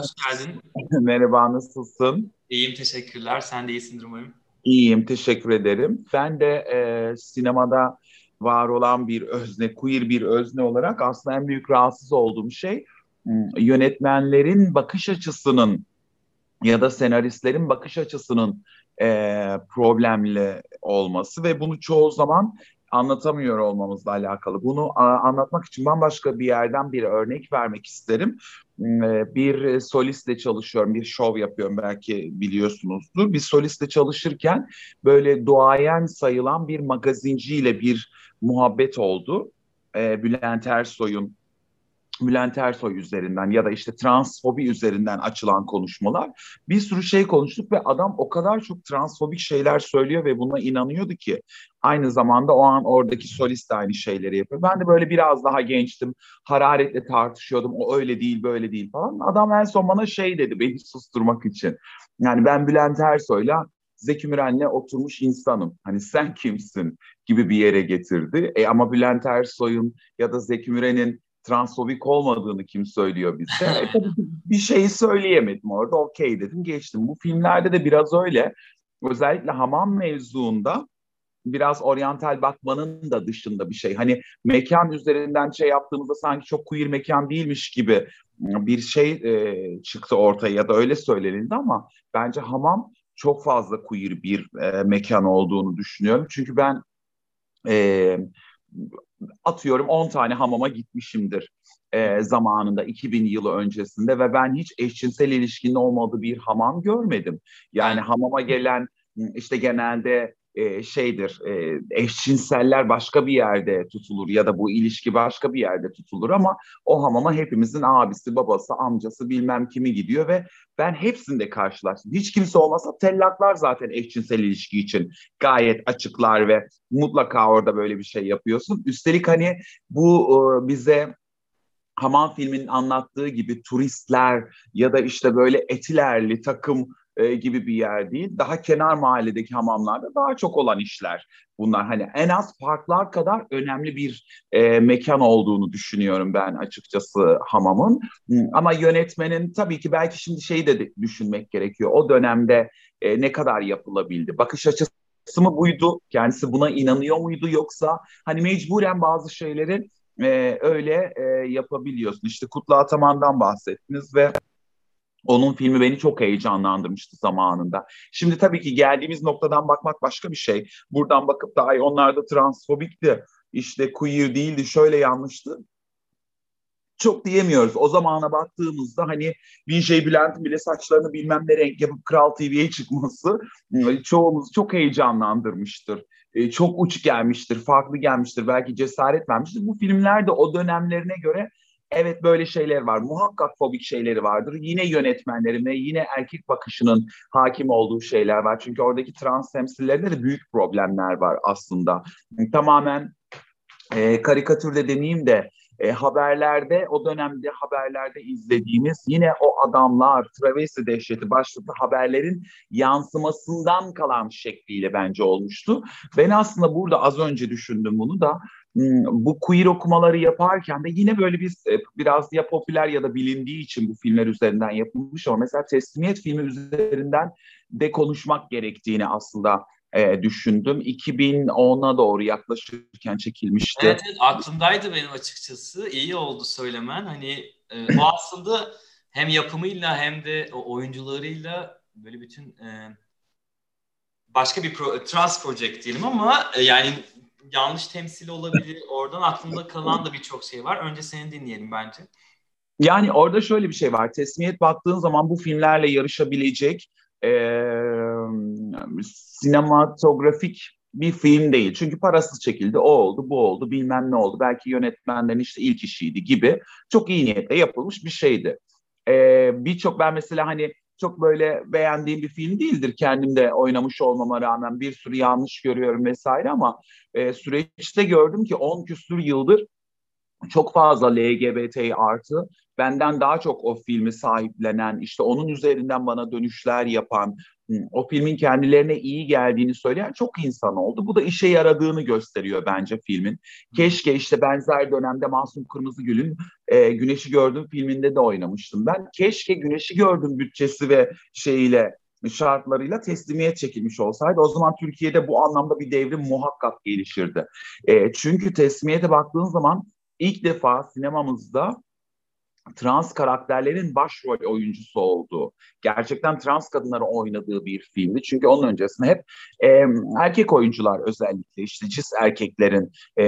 hoş geldin. Merhaba, nasılsın? İyiyim, teşekkürler. Sen de iyisindir umarım. İyiyim, teşekkür ederim. Ben de e, sinemada var olan bir özne, queer bir özne olarak aslında en büyük rahatsız olduğum şey yönetmenlerin bakış açısının ya da senaristlerin bakış açısının e, problemli olması ve bunu çoğu zaman anlatamıyor olmamızla alakalı. Bunu a, anlatmak için bambaşka bir yerden bir örnek vermek isterim. Hmm, bir solistle çalışıyorum, bir şov yapıyorum belki biliyorsunuzdur. Bir solistle çalışırken böyle duayen sayılan bir magazinciyle bir muhabbet oldu. E, Bülent Ersoy'un Bülent Ersoy üzerinden ya da işte transfobi üzerinden açılan konuşmalar. Bir sürü şey konuştuk ve adam o kadar çok transfobik şeyler söylüyor ve buna inanıyordu ki aynı zamanda o an oradaki solist de aynı şeyleri yapıyor. Ben de böyle biraz daha gençtim. Hararetle tartışıyordum. O öyle değil, böyle değil falan. Adam en son bana şey dedi beni susturmak için. Yani ben Bülent Ersoy'la Zeki Müren'le oturmuş insanım. Hani sen kimsin gibi bir yere getirdi. E ama Bülent Ersoy'un ya da Zeki Müren'in transfobik olmadığını kim söylüyor bize? e, bir şeyi söyleyemedim orada. Okey dedim geçtim. Bu filmlerde de biraz öyle. Özellikle hamam mevzuunda biraz oryantal bakmanın da dışında bir şey. Hani mekan üzerinden şey yaptığımızda sanki çok queer mekan değilmiş gibi bir şey e, çıktı ortaya ya da öyle söylenildi ama bence hamam çok fazla queer bir e, mekan olduğunu düşünüyorum. Çünkü ben e, atıyorum 10 tane hamama gitmişimdir e, zamanında 2000 yılı öncesinde ve ben hiç eşcinsel ilişkinin olmadığı bir hamam görmedim. Yani hamama gelen işte genelde e, şeydir e, eşcinseller başka bir yerde tutulur ya da bu ilişki başka bir yerde tutulur ama o hamama hepimizin abisi, babası, amcası bilmem kimi gidiyor ve ben hepsinde karşılaştım. Hiç kimse olmasa tellaklar zaten eşcinsel ilişki için gayet açıklar ve mutlaka orada böyle bir şey yapıyorsun. Üstelik hani bu e, bize Hamam filminin anlattığı gibi turistler ya da işte böyle etilerli takım e, gibi bir yer değil. Daha kenar mahalledeki hamamlarda daha çok olan işler bunlar. Hani en az parklar kadar önemli bir e, mekan olduğunu düşünüyorum ben açıkçası hamamın. Ama yönetmenin tabii ki belki şimdi şeyi de düşünmek gerekiyor. O dönemde e, ne kadar yapılabildi? Bakış açısı mı buydu? Kendisi buna inanıyor muydu yoksa hani mecburen bazı şeyleri e, öyle e, yapabiliyorsun. İşte Kutlu Ataman'dan bahsettiniz ve onun filmi beni çok heyecanlandırmıştı zamanında. Şimdi tabii ki geldiğimiz noktadan bakmak başka bir şey. Buradan bakıp da ay onlar da transfobikti, işte queer değildi, şöyle yanlıştı. Çok diyemiyoruz. O zamana baktığımızda hani VJ Bülent'in bile saçlarını bilmem ne renk yapıp Kral TV'ye çıkması ıı, çoğumuz çok heyecanlandırmıştır. E, çok uç gelmiştir, farklı gelmiştir, belki cesaret vermiştir. Bu filmler de o dönemlerine göre Evet böyle şeyler var. Muhakkak fobik şeyleri vardır. Yine yönetmenlerin yine erkek bakışının hakim olduğu şeyler var. Çünkü oradaki trans temsillerinde de büyük problemler var aslında. Tamamen e, karikatürde deneyeyim de e, haberlerde o dönemde haberlerde izlediğimiz yine o adamlar travesti dehşeti başlıklı haberlerin yansımasından kalan şekliyle bence olmuştu. Ben aslında burada az önce düşündüm bunu da bu queer okumaları yaparken de yine böyle bir e, biraz ya popüler ya da bilindiği için bu filmler üzerinden yapılmış ama mesela Teslimiyet filmi üzerinden de konuşmak gerektiğini aslında e, düşündüm. 2010'a doğru yaklaşırken çekilmişti. Evet, evet aklımdaydı benim açıkçası. İyi oldu söylemen. Hani e, o aslında hem yapımıyla hem de oyuncularıyla böyle bütün e, başka bir pro, trans project diyelim ama e, yani yanlış temsili olabilir. Oradan aklımda kalan da birçok şey var. Önce seni dinleyelim bence. Yani orada şöyle bir şey var. Tesmiyet baktığın zaman bu filmlerle yarışabilecek e, sinematografik bir film değil. Çünkü parasız çekildi, o oldu, bu oldu, bilmem ne oldu. Belki yönetmenden işte ilk işiydi gibi. Çok iyi niyetle yapılmış bir şeydi. E, Birçok ben mesela hani çok böyle beğendiğim bir film değildir. Kendim de oynamış olmama rağmen bir sürü yanlış görüyorum vesaire ama e, süreçte gördüm ki 10 küsur yıldır çok fazla LGBT artı benden daha çok o filmi sahiplenen işte onun üzerinden bana dönüşler yapan o filmin kendilerine iyi geldiğini söyleyen çok insan oldu. Bu da işe yaradığını gösteriyor bence filmin. Keşke işte benzer dönemde Masum Kırmızıgül'ün e, Güneşi Gördüm filminde de oynamıştım ben. Keşke Güneşi Gördüm bütçesi ve şeyiyle şartlarıyla teslimiyet çekilmiş olsaydı o zaman Türkiye'de bu anlamda bir devrim muhakkak gelişirdi. E, çünkü teslimiyete baktığın zaman ilk defa sinemamızda trans karakterlerin başrol oyuncusu olduğu, gerçekten trans kadınları oynadığı bir filmdi. Çünkü onun öncesinde hep e, erkek oyuncular özellikle işte cis erkeklerin e,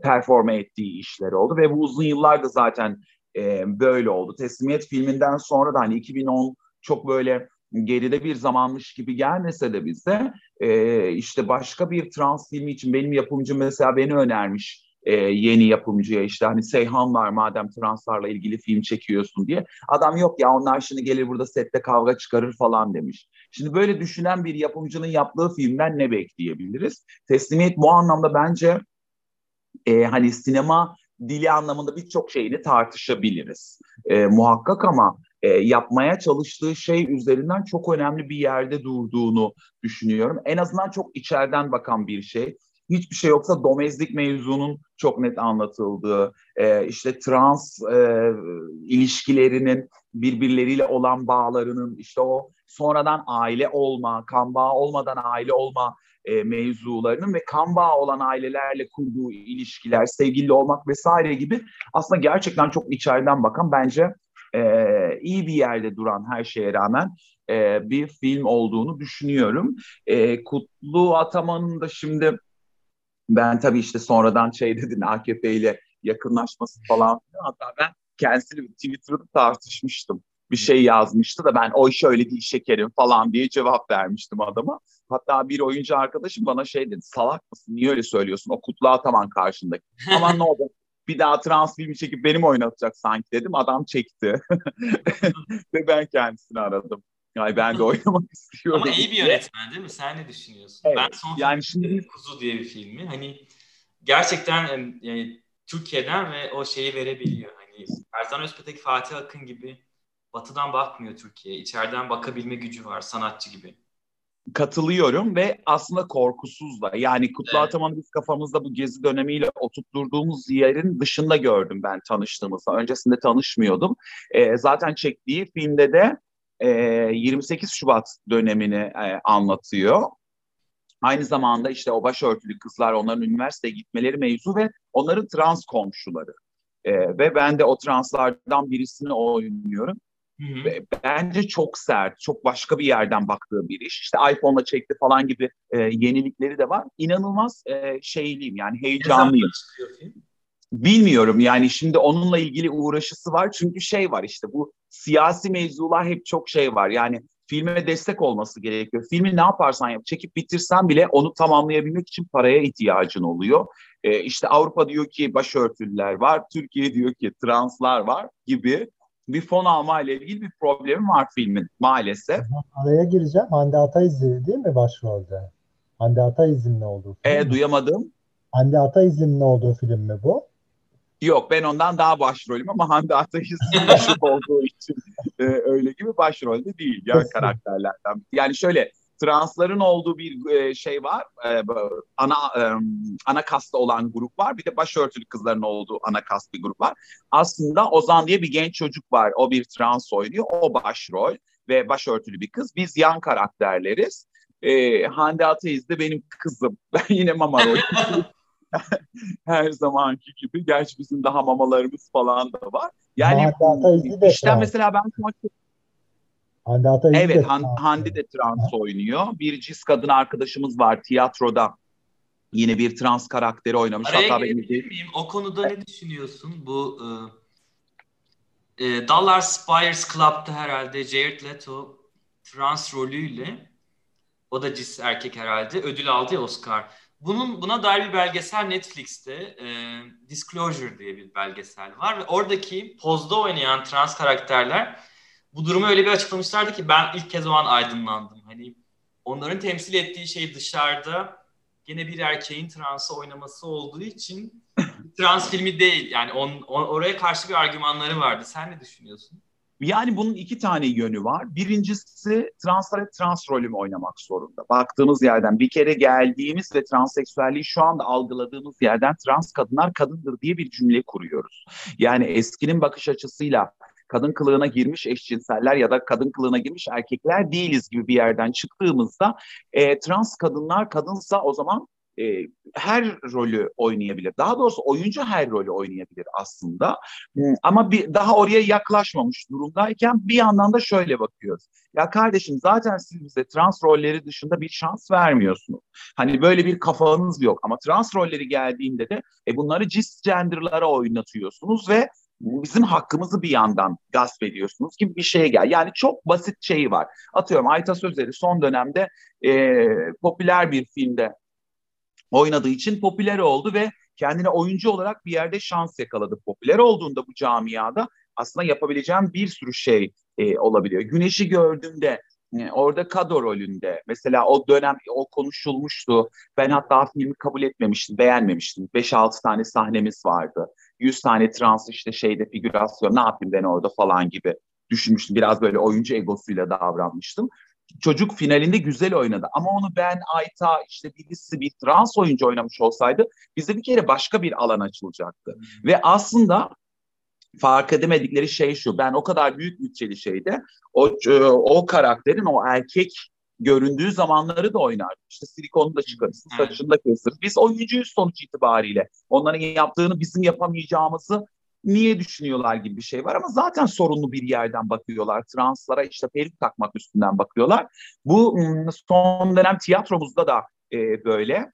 performe ettiği işler oldu ve bu uzun yıllarda zaten e, böyle oldu. Teslimiyet filminden sonra da hani 2010 çok böyle geride bir zamanmış gibi gelmese de bize e, işte başka bir trans filmi için benim yapımcım mesela beni önermiş e, yeni yapımcıya işte hani Seyhan var madem translarla ilgili film çekiyorsun diye. Adam yok ya onlar şimdi gelir burada sette kavga çıkarır falan demiş. Şimdi böyle düşünen bir yapımcının yaptığı filmden ne bekleyebiliriz? Teslimiyet bu anlamda bence e, hani sinema dili anlamında birçok şeyini tartışabiliriz. E, muhakkak ama e, yapmaya çalıştığı şey üzerinden çok önemli bir yerde durduğunu düşünüyorum. En azından çok içeriden bakan bir şey hiçbir şey yoksa domestik mevzunun çok net anlatıldığı, e, işte trans e, ilişkilerinin birbirleriyle olan bağlarının, işte o sonradan aile olma, kan bağı olmadan aile olma e, mevzularının ve kan bağı olan ailelerle kurduğu ilişkiler, sevgili olmak vesaire gibi aslında gerçekten çok içeriden bakan bence e, iyi bir yerde duran her şeye rağmen e, bir film olduğunu düşünüyorum. E, Kutlu Ataman'ın da şimdi ben tabii işte sonradan şey dedin AKP ile yakınlaşması falan. Hatta ben kendisiyle Twitter'da tartışmıştım. Bir şey yazmıştı da ben o iş öyle değil şekerim falan diye cevap vermiştim adama. Hatta bir oyuncu arkadaşım bana şey dedi salak mısın niye öyle söylüyorsun o Kutlu Ataman karşındaki. Aman ne oldu bir daha trans filmi çekip benim oynatacak sanki dedim. Adam çekti. Ve ben kendisini aradım. Yani ben de oynamak istiyorum. Ama iyi bir yönetmen değil mi? Sen ne düşünüyorsun? Evet, ben son yani şimdi Kuzu diye bir filmi hani gerçekten yani Türkiye'den ve o şeyi verebiliyor. Hani Erzan Özpetek, Fatih Akın gibi batıdan bakmıyor Türkiye. İçeriden bakabilme gücü var sanatçı gibi. Katılıyorum ve aslında korkusuz da. Yani Kutlu evet. Ataman'ı biz kafamızda bu gezi dönemiyle oturtturduğumuz yerin dışında gördüm ben tanıştığımızda. Öncesinde tanışmıyordum. E, zaten çektiği filmde de e, 28 Şubat dönemini e, anlatıyor. Aynı zamanda işte o başörtülü kızlar onların üniversiteye gitmeleri mevzu ve onların trans komşuları. E, ve ben de o translardan birisini oynuyorum. Hı hı. Bence çok sert, çok başka bir yerden baktığı bir iş. İşte iPhone'la çekti falan gibi e, yenilikleri de var. İnanılmaz e, şeyliyim yani heyecanlıyım. Bilmiyorum yani şimdi onunla ilgili uğraşısı var çünkü şey var işte bu siyasi mevzular hep çok şey var yani filme destek olması gerekiyor. Filmi ne yaparsan yap çekip bitirsen bile onu tamamlayabilmek için paraya ihtiyacın oluyor. Ee, işte Avrupa diyor ki başörtülüler var, Türkiye diyor ki translar var gibi bir fon alma ile ilgili bir problemi var filmin maalesef. Araya gireceğim. Hande Ataizli değil mi başrolde? Hande Ataizli'nin olduğu film. E, duyamadım. Hande Ataizli'nin olduğu film mi bu? Yok ben ondan daha başrolüm ama Hande başrol olduğu için e, öyle gibi başrolde değil. Yan karakterlerden. Yani şöyle transların olduğu bir e, şey var. E, ana e, ana kasta olan grup var. Bir de başörtülü kızların olduğu ana kast bir grup var. Aslında Ozan diye bir genç çocuk var. O bir trans oynuyor. O başrol ve başörtülü bir kız. Biz yan karakterleriz. E, Hande Ataiz de benim kızım. Ben yine mama rolü. her zamanki gibi. Gerçi bizim daha mamalarımız falan da var. Yani işte mesela ben Hande evet Han, Hande de trans oynuyor. Bir cis kadın arkadaşımız var tiyatroda. Yine bir trans karakteri oynamış. Araya Hatta benim miyim? O konuda ne düşünüyorsun? Bu e, e, Dallas Buyers Club'da herhalde Jared Leto trans rolüyle o da cis erkek herhalde ödül aldı ya Oscar. Bunun buna dair bir belgesel Netflix'te e, Disclosure diye bir belgesel var ve oradaki pozda oynayan trans karakterler bu durumu öyle bir açıklamışlardı ki ben ilk kez o an aydınlandım. Hani onların temsil ettiği şey dışarıda gene bir erkeğin transı oynaması olduğu için trans filmi değil. Yani on, on, oraya karşı bir argümanları vardı. Sen ne düşünüyorsun? Yani bunun iki tane yönü var. Birincisi translara trans rolü mü oynamak zorunda? Baktığımız yerden bir kere geldiğimiz ve transseksüelliği şu anda algıladığımız yerden trans kadınlar kadındır diye bir cümle kuruyoruz. Yani eskinin bakış açısıyla kadın kılığına girmiş eşcinseller ya da kadın kılığına girmiş erkekler değiliz gibi bir yerden çıktığımızda e, trans kadınlar kadınsa o zaman e, her rolü oynayabilir. Daha doğrusu oyuncu her rolü oynayabilir aslında. Hmm, ama bir daha oraya yaklaşmamış durumdayken bir yandan da şöyle bakıyoruz. Ya kardeşim zaten siz bize trans rolleri dışında bir şans vermiyorsunuz. Hani böyle bir kafanız yok ama trans rolleri geldiğinde de e, bunları cisgender'lara oynatıyorsunuz ve bizim hakkımızı bir yandan gasp ediyorsunuz gibi bir şeye gel. Yani çok basit şeyi var. Atıyorum Ayta Sözleri son dönemde e, popüler bir filmde oynadığı için popüler oldu ve kendine oyuncu olarak bir yerde şans yakaladı. Popüler olduğunda bu camiada aslında yapabileceğim bir sürü şey e, olabiliyor. Güneşi gördüğümde e, orada Kado rolünde mesela o dönem o konuşulmuştu. Ben hatta filmi kabul etmemiştim, beğenmemiştim. 5-6 tane sahnemiz vardı. 100 tane trans işte şeyde figürasyon ne yapayım ben orada falan gibi düşünmüştüm. Biraz böyle oyuncu egosuyla davranmıştım çocuk finalinde güzel oynadı. Ama onu ben, Ayta, işte birisi bir trans oyuncu oynamış olsaydı bize bir kere başka bir alan açılacaktı. Hmm. Ve aslında fark edemedikleri şey şu. Ben o kadar büyük bütçeli şeyde o, o karakterin o erkek göründüğü zamanları da oynar. İşte silikonu da çıkarırsın, saçını da kesir. Biz oyuncuyuz sonuç itibariyle. Onların yaptığını bizim yapamayacağımızı niye düşünüyorlar gibi bir şey var ama zaten sorunlu bir yerden bakıyorlar. Translara işte peruk takmak üstünden bakıyorlar. Bu son dönem tiyatromuzda da e, böyle.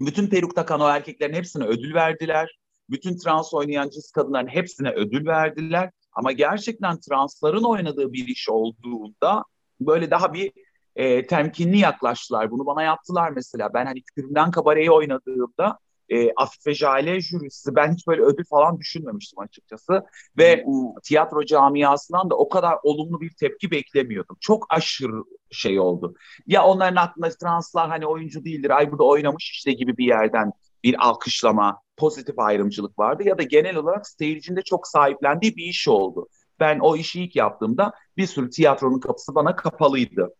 Bütün peruk takan o erkeklerin hepsine ödül verdiler. Bütün trans oynayan cis kadınların hepsine ödül verdiler. Ama gerçekten transların oynadığı bir iş olduğunda böyle daha bir e, temkinli yaklaştılar. Bunu bana yaptılar mesela. Ben hani Kürümden Kabare'yi oynadığımda e, Afife Jale jürisi ben hiç böyle ödül falan düşünmemiştim açıkçası ve um, tiyatro camiasından da o kadar olumlu bir tepki beklemiyordum. Çok aşırı şey oldu. Ya onların aklında translar hani oyuncu değildir, ay burada oynamış işte gibi bir yerden bir alkışlama, pozitif ayrımcılık vardı ya da genel olarak seyircinde çok sahiplendiği bir iş oldu. Ben o işi ilk yaptığımda bir sürü tiyatronun kapısı bana kapalıydı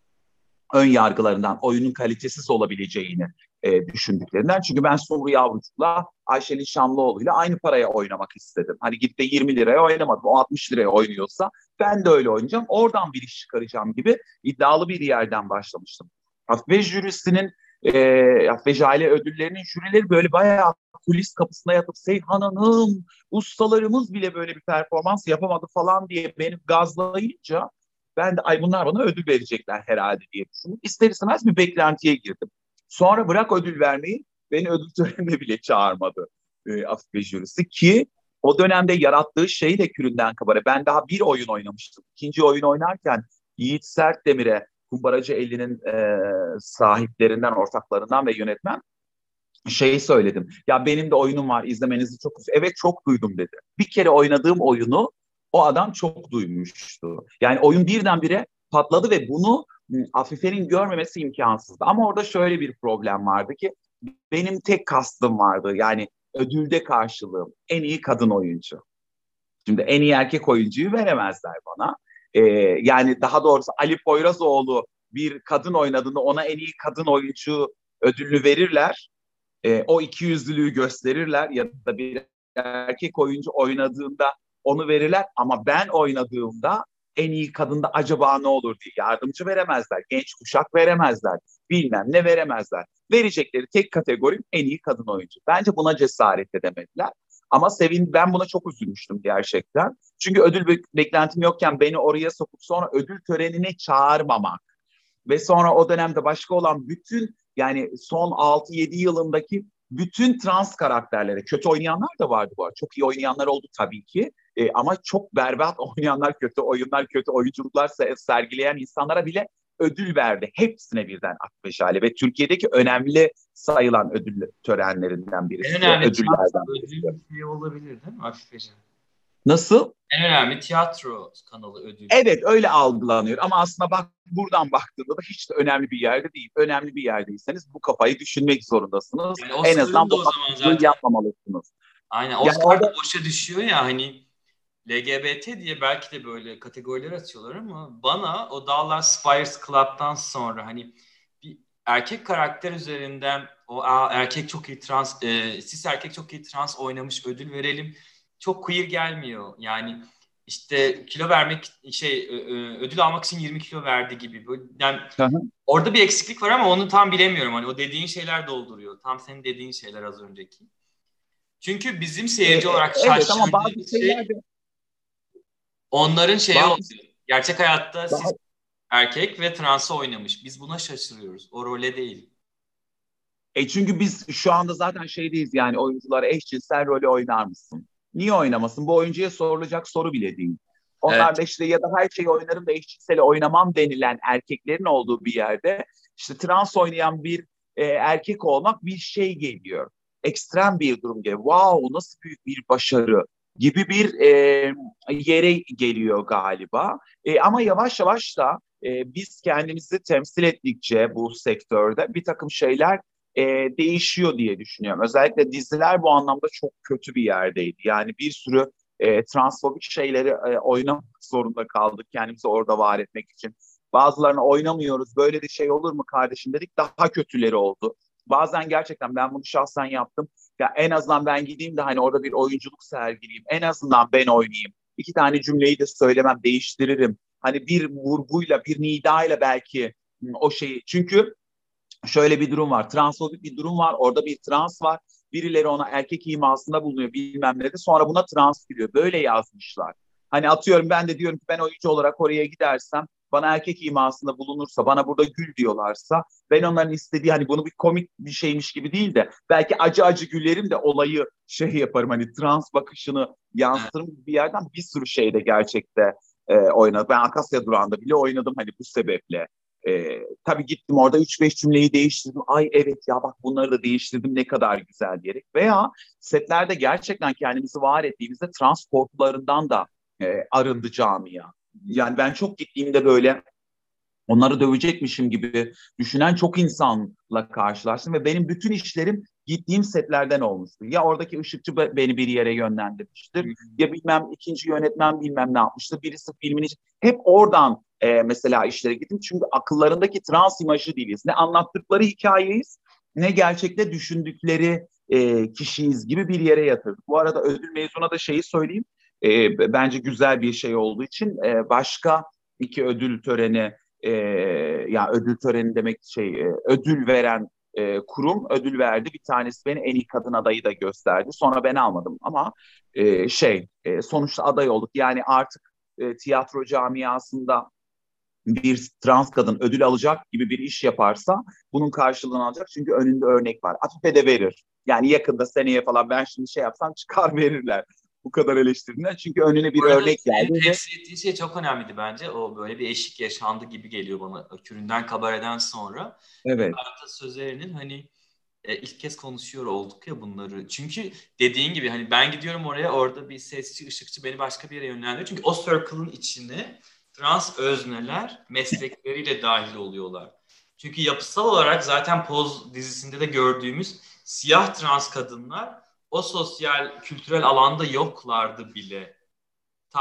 ön yargılarından oyunun kalitesiz olabileceğini e, düşündüklerinden. Çünkü ben Sumru Yavrucuk'la Ayşelin Şamlıoğlu'yla aynı paraya oynamak istedim. Hani gidip de 20 liraya oynamadım. O 60 liraya oynuyorsa ben de öyle oynayacağım. Oradan bir iş çıkaracağım gibi iddialı bir yerden başlamıştım. Afife jürisinin e, Afife Jale ödüllerinin jürileri böyle bayağı kulis kapısına yatıp Seyhan Hanım ustalarımız bile böyle bir performans yapamadı falan diye beni gazlayınca ben de ay bunlar bana ödül verecekler herhalde diye düşündüm. İster istemez bir beklentiye girdim. Sonra bırak ödül vermeyi beni ödül törenine bile çağırmadı e, Afife jürisi ki o dönemde yarattığı şey de küründen kabare. Ben daha bir oyun oynamıştım. İkinci oyun oynarken Yiğit Sertdemir'e Kumbaracı 50'nin e, sahiplerinden, ortaklarından ve yönetmen şey söyledim. Ya benim de oyunum var izlemenizi çok Evet çok duydum dedi. Bir kere oynadığım oyunu o adam çok duymuştu. Yani oyun birdenbire patladı ve bunu Afife'nin görmemesi imkansızdı. Ama orada şöyle bir problem vardı ki benim tek kastım vardı. Yani ödülde karşılığım en iyi kadın oyuncu. Şimdi en iyi erkek oyuncuyu veremezler bana. Ee, yani daha doğrusu Ali Poyrazoğlu bir kadın oynadığında ona en iyi kadın oyuncu ödülünü verirler. Ee, o iki yüzlülüğü gösterirler ya da bir erkek oyuncu oynadığında onu verirler ama ben oynadığımda en iyi kadında acaba ne olur diye yardımcı veremezler. Genç kuşak veremezler. Bilmem ne veremezler. Verecekleri tek kategori en iyi kadın oyuncu. Bence buna cesaret edemediler. Ama Sevin ben buna çok üzülmüştüm gerçekten. Çünkü ödül beklentim yokken beni oraya sokup sonra ödül törenine çağırmamak ve sonra o dönemde başka olan bütün yani son 6-7 yılındaki bütün trans karakterlere kötü oynayanlar da vardı bu arada. Çok iyi oynayanlar oldu tabii ki. E, ama çok berbat oynayanlar, kötü oyunlar, kötü oyunculuklar sergileyen insanlara bile ödül verdi. Hepsine birden Akbeşale ve Türkiye'deki önemli sayılan ödül törenlerinden birisi. En önemli ödüllerden. Ödül şey olabilir değil mi Akbeşale? Nasıl? En önemli tiyatro kanalı ödülü. Evet öyle algılanıyor ama aslında bak buradan baktığında da hiç de önemli bir yerde değil. Önemli bir yerdeyseniz bu kafayı düşünmek zorundasınız. Yani en azından bu yapmamalısınız. Aynen Oscar yani orada... boşa düşüyor ya hani LGBT diye belki de böyle kategoriler atıyorlar ama bana o Dallas Spires Club'dan sonra hani bir erkek karakter üzerinden o Aa, erkek çok iyi trans, e, cis erkek çok iyi trans oynamış ödül verelim çok queer gelmiyor. Yani işte kilo vermek şey e, e, ödül almak için 20 kilo verdi gibi. Yani orada bir eksiklik var ama onu tam bilemiyorum. Hani o dediğin şeyler dolduruyor. Tam senin dediğin şeyler az önceki. Çünkü bizim seyirci olarak evet, şaşırdığımız ama bazı şey onların şeyi bazı... oluyor. Gerçek hayatta bazı... siz erkek ve transı oynamış. Biz buna şaşırıyoruz. O role değil. E çünkü biz şu anda zaten şeydeyiz yani oyunculara eşcinsel rolü oynar mısın? Niye oynamasın? Bu oyuncuya sorulacak soru bile değil. Onlar evet. da işte ya da her şeyi oynarım da eşcinsel oynamam denilen erkeklerin olduğu bir yerde işte trans oynayan bir e, erkek olmak bir şey geliyor. Ekstrem bir durum geliyor. Wow nasıl büyük bir başarı gibi bir e, yere geliyor galiba. E, ama yavaş yavaş da e, biz kendimizi temsil ettikçe bu sektörde bir takım şeyler e, değişiyor diye düşünüyorum. Özellikle diziler bu anlamda çok kötü bir yerdeydi. Yani bir sürü e, transfobik şeyleri e, oynamak zorunda kaldık kendimizi orada var etmek için. Bazılarını oynamıyoruz. Böyle bir şey olur mu kardeşim dedik. Daha kötüleri oldu. Bazen gerçekten ben bunu şahsen yaptım. Ya en azından ben gideyim de hani orada bir oyunculuk sergileyeyim. En azından ben oynayayım. İki tane cümleyi de söylemem, değiştiririm. Hani bir vurguyla, bir nidayla belki o şeyi. Çünkü şöyle bir durum var. Transfobik bir durum var. Orada bir trans var. Birileri ona erkek imasında bulunuyor bilmem ne de. Sonra buna trans diyor. Böyle yazmışlar. Hani atıyorum ben de diyorum ki ben oyuncu olarak oraya gidersem bana erkek imasında bulunursa, bana burada gül diyorlarsa ben onların istediği hani bunu bir komik bir şeymiş gibi değil de belki acı acı gülerim de olayı şey yaparım hani trans bakışını yansıtırım bir yerden bir sürü şeyde gerçekte e, oynadım. Ben Akasya Durağı'nda bile oynadım hani bu sebeple. E, tabii gittim orada 3-5 cümleyi değiştirdim. Ay evet ya bak bunları da değiştirdim ne kadar güzel diyerek. Veya setlerde gerçekten kendimizi var ettiğimizde transportlarından da e, arındı camia. Yani ben çok gittiğimde böyle onları dövecekmişim gibi düşünen çok insanla karşılaştım ve benim bütün işlerim gittiğim setlerden olmuştu. Ya oradaki ışıkçı beni bir yere yönlendirmiştir ya bilmem ikinci yönetmen bilmem ne yapmıştır. Birisi filmin hep oradan e, mesela işlere gittim. Çünkü akıllarındaki trans imajı değiliz. Ne anlattıkları hikayeyiz ne gerçekte düşündükleri e, kişiyiz gibi bir yere yatırdık. Bu arada ödül mezuna da şeyi söyleyeyim. E, bence güzel bir şey olduğu için e, başka iki ödül töreni e, ya yani ödül töreni demek şey e, ödül veren e, kurum ödül verdi. Bir tanesi beni en iyi kadın adayı da gösterdi. Sonra ben almadım ama e, şey e, sonuçta aday olduk. Yani artık e, tiyatro camiasında bir trans kadın ödül alacak gibi bir iş yaparsa bunun karşılığını alacak. Çünkü önünde örnek var. Afife de verir. Yani yakında seneye falan ben şimdi şey yapsam çıkar verirler. Bu kadar eleştirdiğinden. Çünkü önüne bir Burada örnek geldi. Temsil ettiği şey çok önemliydi bence. O böyle bir eşik yaşandı gibi geliyor bana. Küründen kabareden sonra. Evet. Arta sözlerinin hani e, ilk kez konuşuyor olduk ya bunları. Çünkü dediğin gibi hani ben gidiyorum oraya orada bir sesçi, ışıkçı beni başka bir yere yönlendiriyor. Çünkü o circle'ın içine trans özneler meslekleriyle dahil oluyorlar. Çünkü yapısal olarak zaten Poz dizisinde de gördüğümüz siyah trans kadınlar o sosyal kültürel alanda yoklardı bile.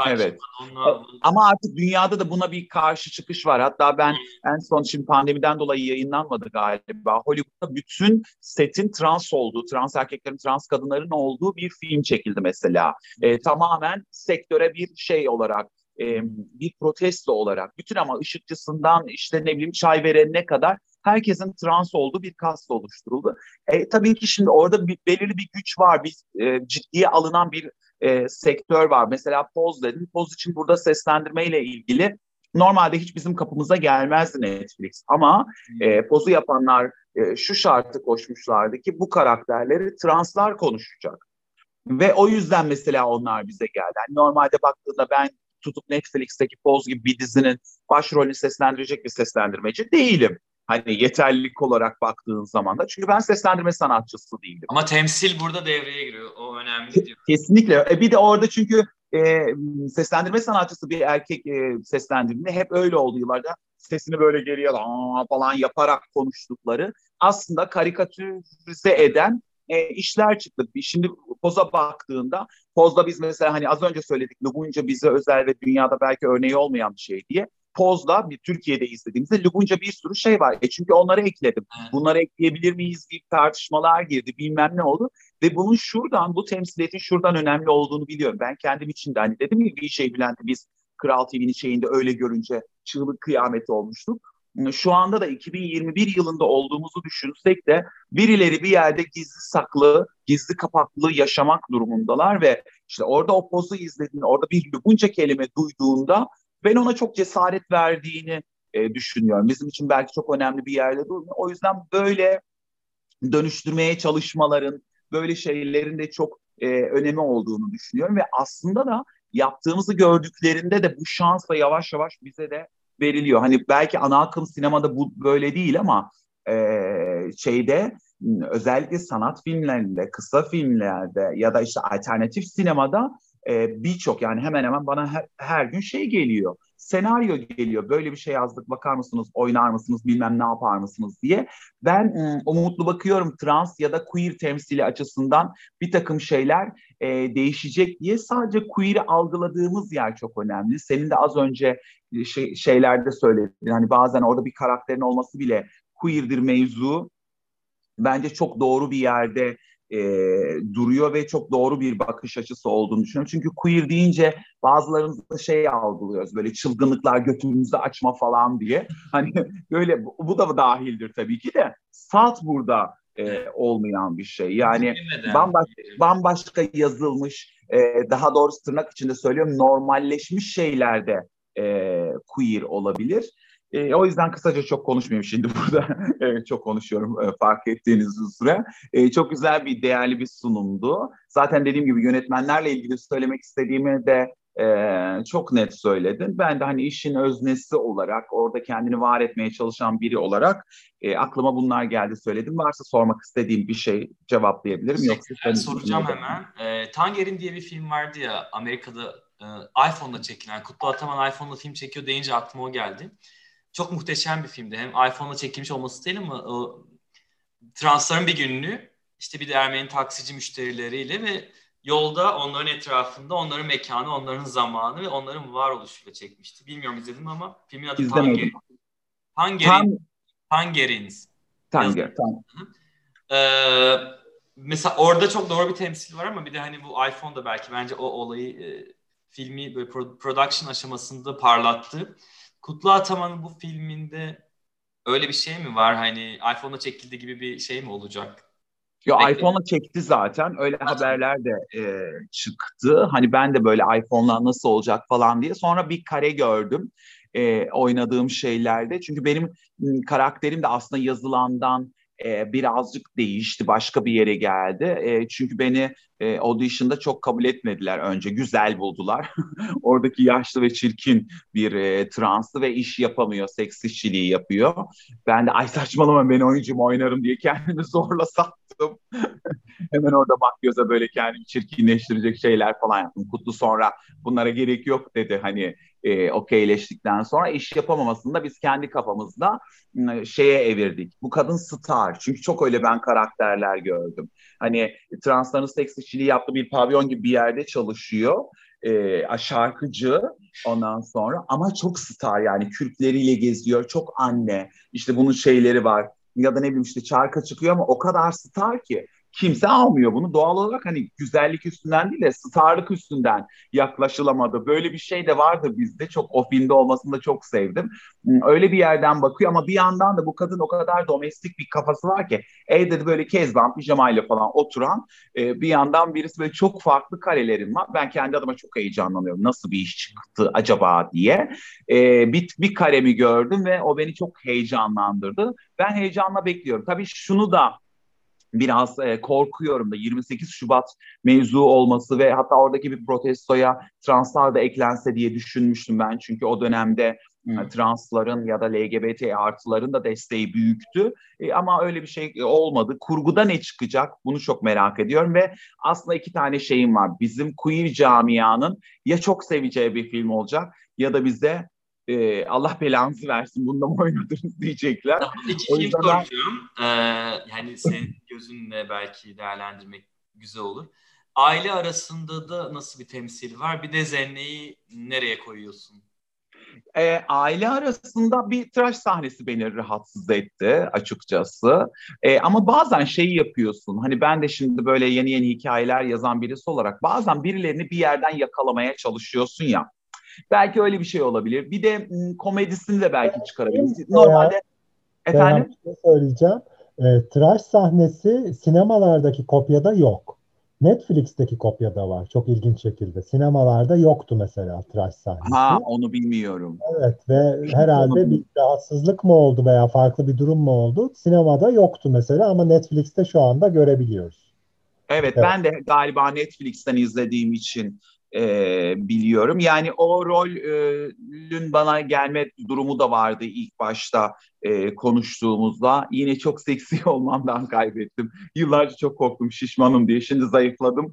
evet. Onunla... Ama artık dünyada da buna bir karşı çıkış var. Hatta ben en son şimdi pandemiden dolayı yayınlanmadı galiba. Hollywood'da bütün setin trans olduğu, trans erkeklerin, trans kadınların olduğu bir film çekildi mesela. Ee, tamamen sektöre bir şey olarak e, bir protesto olarak bütün ama ışıkçısından işte ne bileyim çay verenine kadar herkesin trans olduğu bir kast oluşturuldu. E, tabii ki şimdi orada bir, belirli bir güç var. Bir e, ciddiye alınan bir e, sektör var. Mesela Poz dedim. Poz için burada seslendirme ile ilgili normalde hiç bizim kapımıza gelmezdi Netflix. Ama e, Poz'u yapanlar e, şu şartı koşmuşlardı ki bu karakterleri translar konuşacak. Ve o yüzden mesela onlar bize geldi. Yani normalde baktığında ben tutup Netflix'teki Poz gibi bir dizinin başrolünü seslendirecek bir seslendirmeci değilim. Hani yeterlilik olarak baktığın zaman da. Çünkü ben seslendirme sanatçısı değilim. Ama temsil burada devreye giriyor. O önemli diyor. Kesinlikle. E bir de orada çünkü e, seslendirme sanatçısı bir erkek e, seslendirdiğinde hep öyle oldu yıllarda. Sesini böyle geriye falan yaparak konuştukları aslında karikatürize eden e, işler çıktı. Şimdi poza baktığında pozda biz mesela hani az önce söyledik Lubunca bize özel ve dünyada belki örneği olmayan bir şey diye. Poz'da bir Türkiye'de izlediğimizde Lubunca bir sürü şey var. E çünkü onları ekledim. Bunları ekleyebilir miyiz gibi tartışmalar girdi. Bilmem ne oldu. Ve bunun şuradan, bu temsiliyetin şuradan önemli olduğunu biliyorum. Ben kendim için de hani dedim ya bir şey Bülent'i biz Kral TV'nin şeyinde öyle görünce çığlık kıyameti olmuştuk. Şu anda da 2021 yılında olduğumuzu düşünsek de birileri bir yerde gizli saklı, gizli kapaklı yaşamak durumundalar ve işte orada o pozu izlediğinde, orada bir lübunca kelime duyduğunda ben ona çok cesaret verdiğini e, düşünüyorum. Bizim için belki çok önemli bir yerde durmuyor. O yüzden böyle dönüştürmeye çalışmaların, böyle şeylerin de çok e, önemi olduğunu düşünüyorum ve aslında da yaptığımızı gördüklerinde de bu şansla yavaş yavaş bize de veriliyor. Hani belki ana akım sinemada bu böyle değil ama e, şeyde özellikle sanat filmlerinde, kısa filmlerde ya da işte alternatif sinemada e, birçok yani hemen hemen bana her, her gün şey geliyor. Senaryo geliyor. Böyle bir şey yazdık bakar mısınız, oynar mısınız, bilmem ne yapar mısınız diye. Ben umutlu bakıyorum trans ya da queer temsili açısından bir takım şeyler e, değişecek diye. Sadece queer'i algıladığımız yer çok önemli. Senin de az önce şey, şeylerde söyledin. Hani bazen orada bir karakterin olması bile queer'dir mevzu. Bence çok doğru bir yerde e, duruyor ve çok doğru bir bakış açısı olduğunu düşünüyorum. Çünkü queer deyince bazılarımız da şey algılıyoruz böyle çılgınlıklar götümüzü açma falan diye. Hani böyle bu da dahildir tabii ki de. Salt burada e, olmayan bir şey. Yani bambaşka, bambaşka yazılmış, e, daha doğrusu tırnak içinde söylüyorum normalleşmiş şeylerde e, queer olabilir. E, o yüzden kısaca çok konuşmayayım şimdi burada. evet, çok konuşuyorum e, fark ettiğiniz üzere. E, çok güzel bir, değerli bir sunumdu. Zaten dediğim gibi yönetmenlerle ilgili söylemek istediğimi de e, çok net söyledin. Ben de hani işin öznesi olarak, orada kendini var etmeye çalışan biri olarak e, aklıma bunlar geldi söyledim. Varsa sormak istediğim bir şey cevaplayabilirim. Yoksa ben soracağım hemen. E, Tanger'in diye bir film vardı ya Amerika'da e, iPhone'da çekilen. Kutlu Ataman iPhone'da film çekiyor deyince aklıma o geldi çok muhteşem bir filmdi. Hem iPhone'la çekilmiş olması değil ama o transların bir gününü işte bir de Ermeni taksici müşterileriyle ve yolda onların etrafında onların mekanı, onların zamanı ve onların varoluşuyla çekmişti. Bilmiyorum izledim ama filmin adı İzlemedim. Tangerines. Tangerines. Tanger. Ee, mesela orada çok doğru bir temsil var ama bir de hani bu iPhone da belki bence o olayı e, filmi böyle production aşamasında parlattı. Kutlu Ataman'ın bu filminde öyle bir şey mi var? Hani iPhone'la çekildiği gibi bir şey mi olacak? Yo iPhone'la çekti zaten. Öyle Zaten. haberler de e, çıktı. Hani ben de böyle iPhone'la nasıl olacak falan diye. Sonra bir kare gördüm e, oynadığım şeylerde. Çünkü benim karakterim de aslında yazılandan e, birazcık değişti, başka bir yere geldi. E, çünkü beni e, audition'da çok kabul etmediler önce. Güzel buldular. Oradaki yaşlı ve çirkin bir e, translı ve iş yapamıyor, seks işçiliği yapıyor. Ben de ay saçmalama ben oyuncum oynarım diye kendimi zorla sattım. Hemen orada bak göze böyle kendimi çirkinleştirecek şeyler falan yaptım. Kutlu sonra bunlara gerek yok dedi hani e, okeyleştikten sonra iş yapamamasını da biz kendi kafamızda e, şeye evirdik. Bu kadın star. Çünkü çok öyle ben karakterler gördüm. Hani transların seks işçiliği yaptığı bir pavyon gibi bir yerde çalışıyor. E, şarkıcı ondan sonra ama çok star yani kürkleriyle geziyor. Çok anne. İşte bunun şeyleri var ya da ne bileyim işte çarka çıkıyor ama o kadar star ki kimse almıyor bunu. Doğal olarak hani güzellik üstünden değil de starlık üstünden yaklaşılamadı. Böyle bir şey de vardı bizde. Çok o filmde olmasını da çok sevdim. Hmm, öyle bir yerden bakıyor ama bir yandan da bu kadın o kadar domestik bir kafası var ki evde de böyle kezban pijamayla falan oturan e, bir yandan birisi böyle çok farklı karelerim var. Ben kendi adıma çok heyecanlanıyorum. Nasıl bir iş çıktı acaba diye. E, bir, bir karemi gördüm ve o beni çok heyecanlandırdı. Ben heyecanla bekliyorum. Tabii şunu da biraz e, korkuyorum da 28 Şubat mevzu olması ve hatta oradaki bir protestoya translar da eklense diye düşünmüştüm ben. Çünkü o dönemde hmm. transların ya da LGBT artıların da desteği büyüktü. E, ama öyle bir şey olmadı. Kurguda ne çıkacak bunu çok merak ediyorum ve aslında iki tane şeyim var. Bizim queer camianın ya çok seveceği bir film olacak ya da bize e, Allah belanızı versin bunda mı oynadınız diyecekler. İki film yüzden... soracağım. Ee, yani senin gözünle belki değerlendirmek güzel olur. Aile arasında da nasıl bir temsil var? Bir de Zenne'yi nereye koyuyorsun? e, aile arasında bir tıraş sahnesi beni rahatsız etti açıkçası. E, ama bazen şeyi yapıyorsun. Hani ben de şimdi böyle yeni yeni hikayeler yazan birisi olarak bazen birilerini bir yerden yakalamaya çalışıyorsun ya. Belki öyle bir şey olabilir. Bir de m, komedisini de belki çıkarabiliriz. Normalde efendim şey söyleyeceğim. E, tıraş sahnesi sinemalardaki kopyada yok. Netflix'teki kopyada var. Çok ilginç şekilde. Sinemalarda yoktu mesela tıraş sahnesi. Ha onu bilmiyorum. Evet ve herhalde bir rahatsızlık mı oldu veya farklı bir durum mu oldu? Sinemada yoktu mesela ama Netflix'te şu anda görebiliyoruz. Evet, evet. ben de galiba Netflix'ten izlediğim için e, biliyorum. Yani o rolün bana gelme durumu da vardı ilk başta e, konuştuğumuzda. Yine çok seksi olmamdan kaybettim. Yıllarca çok korktum şişmanım diye. Şimdi zayıfladım.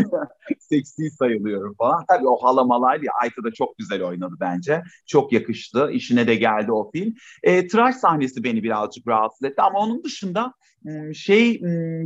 seksi sayılıyorum falan. Tabii o halamalar ya Ayta da çok güzel oynadı bence. Çok yakıştı. İşine de geldi o film. E, tıraş sahnesi beni birazcık rahatsız etti ama onun dışında şey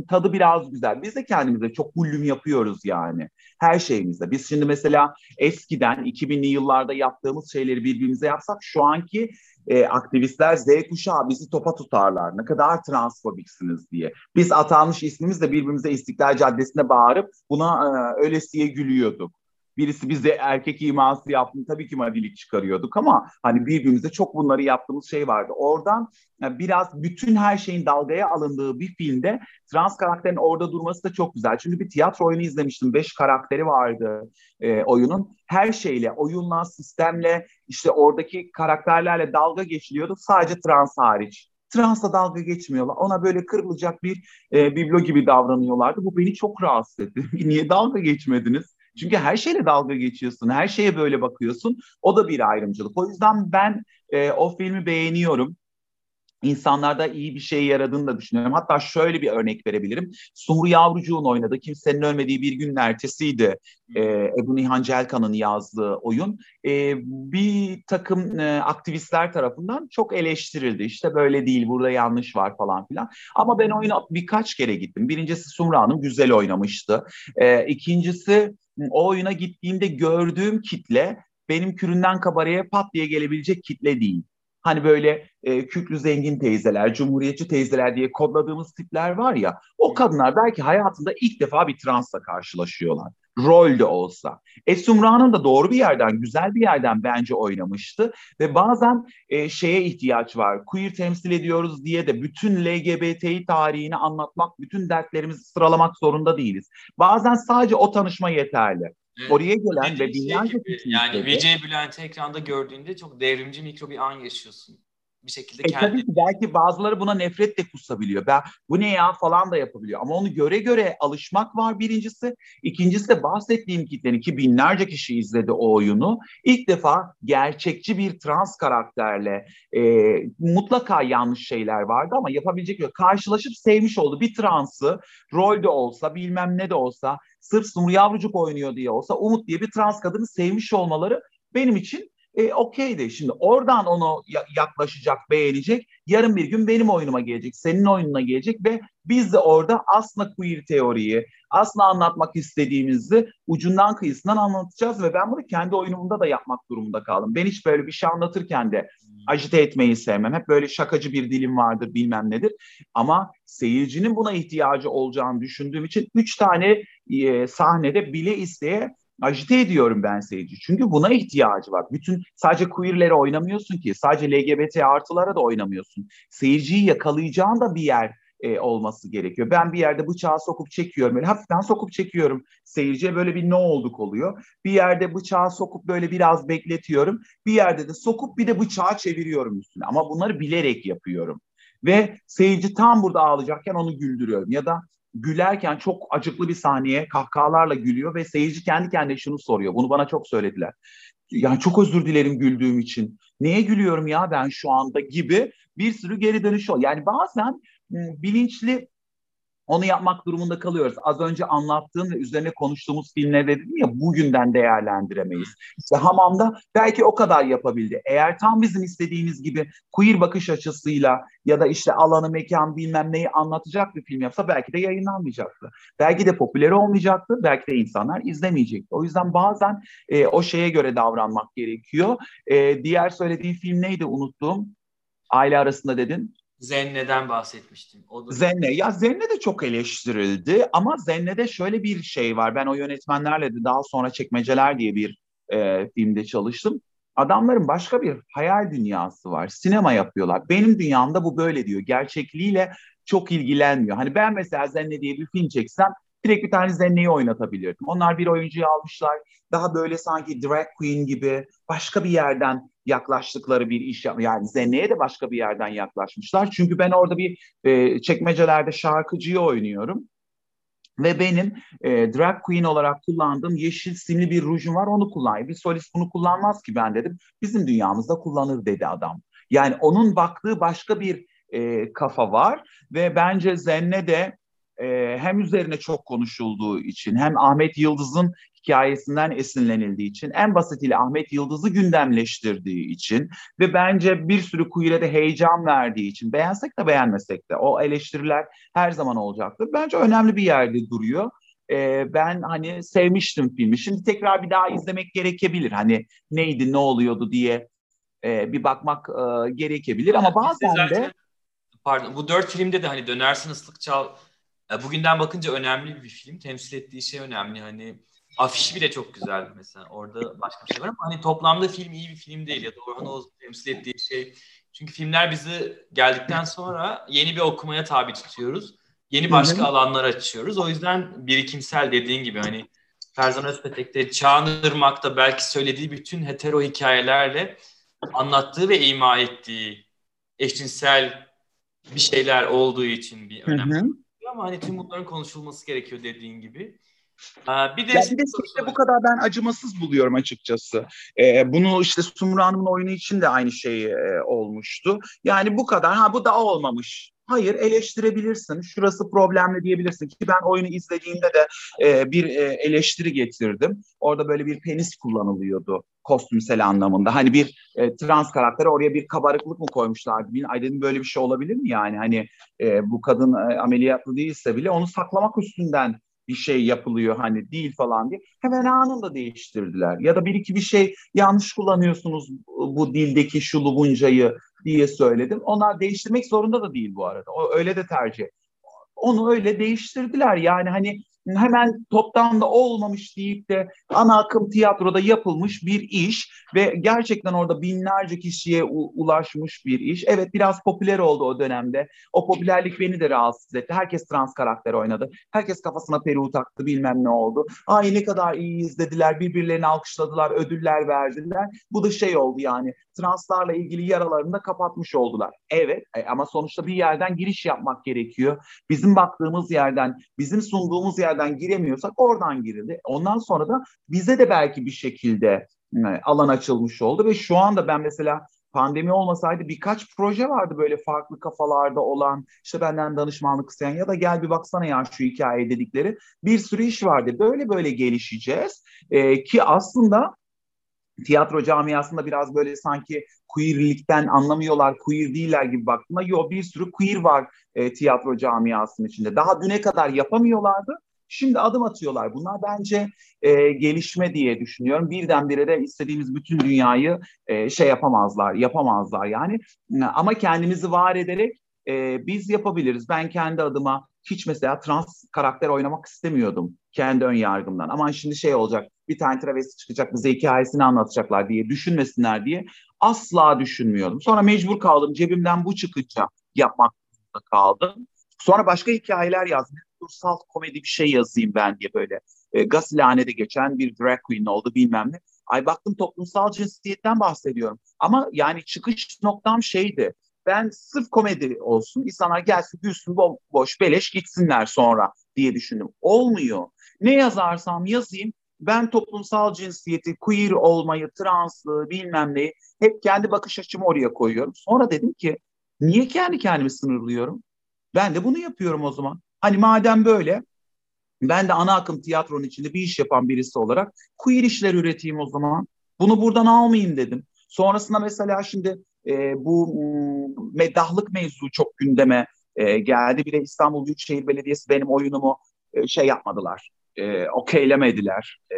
tadı biraz güzel. Biz de kendimize çok hullüm yapıyoruz yani. Her şeyimizde. Biz şimdi mesela eskiden 2000'li yıllarda yaptığımız şeyleri birbirimize yapsak şu anki e, aktivistler Z kuşağı bizi topa tutarlar. Ne kadar transfobiksiniz diye. Biz atanmış ismimizle birbirimize İstiklal Caddesi'nde bağırıp buna e, öylesiye gülüyorduk. Birisi bize erkek iması yaptı. Tabii ki madilik çıkarıyorduk ama hani birbirimize çok bunları yaptığımız şey vardı. Oradan yani biraz bütün her şeyin dalgaya alındığı bir filmde trans karakterin orada durması da çok güzel. Çünkü bir tiyatro oyunu izlemiştim. Beş karakteri vardı e, oyunun. Her şeyle, oyunla, sistemle, işte oradaki karakterlerle dalga geçiliyordu. Sadece trans hariç. Transla dalga geçmiyorlar. Ona böyle kırılacak bir e, biblo gibi davranıyorlardı. Bu beni çok rahatsız etti. Niye dalga geçmediniz? Çünkü her şeyle dalga geçiyorsun, her şeye böyle bakıyorsun. O da bir ayrımcılık. O yüzden ben e, o filmi beğeniyorum insanlarda iyi bir şey yaradığını da düşünüyorum. Hatta şöyle bir örnek verebilirim. Sumru Yavrucuğun oynadığı Kimsenin Ölmediği Bir Günün Ertesi'ydi. Ee, Ebu Nihan Celkan'ın yazdığı oyun. Ee, bir takım e, aktivistler tarafından çok eleştirildi. İşte böyle değil, burada yanlış var falan filan. Ama ben oyuna birkaç kere gittim. Birincisi Sumru Hanım güzel oynamıştı. Ee, ikincisi o oyuna gittiğimde gördüğüm kitle benim küründen kabareye pat diye gelebilecek kitle değil. Hani böyle e, küklü zengin teyzeler, cumhuriyetçi teyzeler diye kodladığımız tipler var ya, o kadınlar belki hayatında ilk defa bir transla karşılaşıyorlar. Rol de olsa. E Sumra'nın da doğru bir yerden, güzel bir yerden bence oynamıştı. Ve bazen e, şeye ihtiyaç var. Queer temsil ediyoruz diye de bütün LGBTİ tarihini anlatmak, bütün dertlerimizi sıralamak zorunda değiliz. Bazen sadece o tanışma yeterli. Oraya gelen ve binlerce şey kişi Yani VC Bülent'i ekranda gördüğünde çok devrimci mikro bir an yaşıyorsun. Bir şekilde e, kendi... Tabii ki belki bazıları buna nefret de kusabiliyor. Ben bu ne ya falan da yapabiliyor. Ama onu göre göre alışmak var birincisi. İkincisi de bahsettiğim kitlenin ki binlerce kişi izledi o oyunu. İlk defa gerçekçi bir trans karakterle e, mutlaka yanlış şeyler vardı ama yapabilecek yok. Karşılaşıp sevmiş oldu. Bir transı rolde olsa bilmem ne de olsa sırf Sumru Yavrucuk oynuyor diye olsa Umut diye bir trans kadını sevmiş olmaları benim için e, okeydi. Şimdi oradan onu yaklaşacak, beğenecek. Yarın bir gün benim oyunuma gelecek, senin oyununa gelecek ve biz de orada aslında queer teoriyi, aslında anlatmak istediğimizi ucundan kıyısından anlatacağız ve ben bunu kendi oyunumda da yapmak durumunda kaldım. Ben hiç böyle bir şey anlatırken de ajite etmeyi sevmem. Hep böyle şakacı bir dilim vardır bilmem nedir. Ama seyircinin buna ihtiyacı olacağını düşündüğüm için üç tane e, sahnede bile isteye ajite ediyorum ben seyirci. Çünkü buna ihtiyacı var. Bütün sadece queerlere oynamıyorsun ki. Sadece LGBT artılara da oynamıyorsun. Seyirciyi yakalayacağın da bir yer e, olması gerekiyor. Ben bir yerde bıçağı sokup çekiyorum. Böyle hafiften sokup çekiyorum. Seyirciye böyle bir ne olduk oluyor. Bir yerde bıçağı sokup böyle biraz bekletiyorum. Bir yerde de sokup bir de bıçağı çeviriyorum üstüne. Ama bunları bilerek yapıyorum. Ve seyirci tam burada ağlayacakken onu güldürüyorum. Ya da gülerken çok acıklı bir saniye kahkahalarla gülüyor ve seyirci kendi kendine şunu soruyor. Bunu bana çok söylediler. Yani çok özür dilerim güldüğüm için. Neye gülüyorum ya ben şu anda gibi bir sürü geri dönüş ol. Yani bazen bilinçli onu yapmak durumunda kalıyoruz. Az önce anlattığım ve üzerine konuştuğumuz filmleri dedim ya bugünden değerlendiremeyiz. İşte Hamam'da belki o kadar yapabildi. Eğer tam bizim istediğimiz gibi queer bakış açısıyla ya da işte alanı, mekan bilmem neyi anlatacak bir film yapsa belki de yayınlanmayacaktı. Belki de popüler olmayacaktı. Belki de insanlar izlemeyecekti. O yüzden bazen e, o şeye göre davranmak gerekiyor. E, diğer söylediğin film neydi unuttum. Aile arasında dedin. Zenne'den bahsetmiştim. O da... Zenne. Ya Zenne de çok eleştirildi ama Zenne'de şöyle bir şey var. Ben o yönetmenlerle de daha sonra Çekmeceler diye bir e, filmde çalıştım. Adamların başka bir hayal dünyası var. Sinema yapıyorlar. Benim dünyamda bu böyle diyor. Gerçekliğiyle çok ilgilenmiyor. Hani ben mesela Zenne diye bir film çeksem direkt bir tane Zenne'yi oynatabilirdim. Onlar bir oyuncuyu almışlar. Daha böyle sanki drag queen gibi başka bir yerden yaklaştıkları bir iş yap yani Zenne'ye de başka bir yerden yaklaşmışlar. Çünkü ben orada bir e, çekmecelerde şarkıcıyı oynuyorum. Ve benim e, drag queen olarak kullandığım yeşil simli bir rujum var onu kullanıyor. Bir solist bunu kullanmaz ki ben dedim. Bizim dünyamızda kullanır dedi adam. Yani onun baktığı başka bir e, kafa var ve bence Zenne de e, hem üzerine çok konuşulduğu için hem Ahmet Yıldız'ın hikayesinden esinlenildiği için en basitiyle Ahmet Yıldız'ı gündemleştirdiği için ve bence bir sürü queer'e de heyecan verdiği için beğensek de beğenmesek de o eleştiriler her zaman olacaktır. Bence önemli bir yerde duruyor. Ee, ben hani sevmiştim filmi. Şimdi tekrar bir daha izlemek gerekebilir. Hani neydi ne oluyordu diye e, bir bakmak e, gerekebilir ama bazen de pardon bu dört filmde de hani dönersin ıslık çal bugünden bakınca önemli bir film. Temsil ettiği şey önemli. Hani afişi bile çok güzel mesela. Orada başka bir şey var ama hani toplamda film iyi bir film değil ya da Orhan Oğuz temsil ettiği şey. Çünkü filmler bizi geldikten sonra yeni bir okumaya tabi tutuyoruz. Yeni başka Hı-hı. alanlar açıyoruz. O yüzden birikimsel dediğin gibi hani Ferzan Özpetek'te Çağan Irmak'ta belki söylediği bütün hetero hikayelerle anlattığı ve ima ettiği eşcinsel bir şeyler olduğu için bir önemli. Hı hı ama hani tüm bunların konuşulması gerekiyor dediğin gibi. Ee, bir de, ya bir de işte bu kadar ben acımasız buluyorum açıkçası. Ee, bunu işte Sumru Hanım'ın oyunu için de aynı şey e, olmuştu. Yani bu kadar ha bu da olmamış. Hayır eleştirebilirsin. Şurası problemli diyebilirsin ki ben oyunu izlediğimde de e, bir e, eleştiri getirdim. Orada böyle bir penis kullanılıyordu kostümsel anlamında. Hani bir e, trans karakter oraya bir kabarıklık mı koymuşlardı? Bilin, ay dedim böyle bir şey olabilir mi yani? Hani e, bu kadın e, ameliyatlı değilse bile onu saklamak üstünden bir şey yapılıyor hani değil falan diye hemen anında değiştirdiler. Ya da bir iki bir şey yanlış kullanıyorsunuz bu dildeki şu lubuncayı diye söyledim. Onlar değiştirmek zorunda da değil bu arada. O öyle de tercih. Onu öyle değiştirdiler. Yani hani hemen toptan da olmamış deyip de ana akım tiyatroda yapılmış bir iş ve gerçekten orada binlerce kişiye u- ulaşmış bir iş. Evet biraz popüler oldu o dönemde. O popülerlik beni de rahatsız etti. Herkes trans karakter oynadı. Herkes kafasına peruğu taktı bilmem ne oldu. Ay ne kadar iyi izlediler, birbirlerini alkışladılar, ödüller verdiler. Bu da şey oldu yani translarla ilgili yaralarını da kapatmış oldular. Evet e, ama sonuçta bir yerden giriş yapmak gerekiyor. Bizim baktığımız yerden, bizim sunduğumuz yerden giremiyorsak oradan girildi. Ondan sonra da bize de belki bir şekilde e, alan açılmış oldu ve şu anda ben mesela pandemi olmasaydı birkaç proje vardı böyle farklı kafalarda olan işte benden danışmanlık isteyen ya da gel bir baksana ya şu hikaye dedikleri bir sürü iş vardı. Böyle böyle gelişeceğiz ee, ki aslında tiyatro camiasında biraz böyle sanki queerlikten anlamıyorlar, queer değiller gibi baktığımda yok bir sürü queer var e, tiyatro camiasının içinde. Daha düne kadar yapamıyorlardı. Şimdi adım atıyorlar. Bunlar bence e, gelişme diye düşünüyorum. Birdenbire de istediğimiz bütün dünyayı e, şey yapamazlar, yapamazlar yani. Ama kendimizi var ederek e, biz yapabiliriz. Ben kendi adıma hiç mesela trans karakter oynamak istemiyordum kendi ön yargımdan. Aman şimdi şey olacak bir tane travesti çıkacak bize hikayesini anlatacaklar diye düşünmesinler diye asla düşünmüyordum. Sonra mecbur kaldım cebimden bu çıkınca yapmak kaldım. Sonra başka hikayeler yazdım. Dursal komedi bir şey yazayım ben diye böyle. E, Gasilhane'de geçen bir drag queen oldu bilmem ne. Ay baktım toplumsal cinsiyetten bahsediyorum. Ama yani çıkış noktam şeydi ben sırf komedi olsun, insanlar gelsin, gülsün, boş, beleş gitsinler sonra diye düşündüm. Olmuyor. Ne yazarsam yazayım, ben toplumsal cinsiyeti, queer olmayı, translığı bilmem neyi hep kendi bakış açımı oraya koyuyorum. Sonra dedim ki niye kendi kendimi sınırlıyorum? Ben de bunu yapıyorum o zaman. Hani madem böyle ben de ana akım tiyatronun içinde bir iş yapan birisi olarak queer işler üreteyim o zaman. Bunu buradan almayayım dedim. Sonrasında mesela şimdi e, bu meddahlık mevzu çok gündeme e, geldi. Bir de İstanbul Büyükşehir Belediyesi benim oyunumu e, şey yapmadılar. E, okeylemediler. E,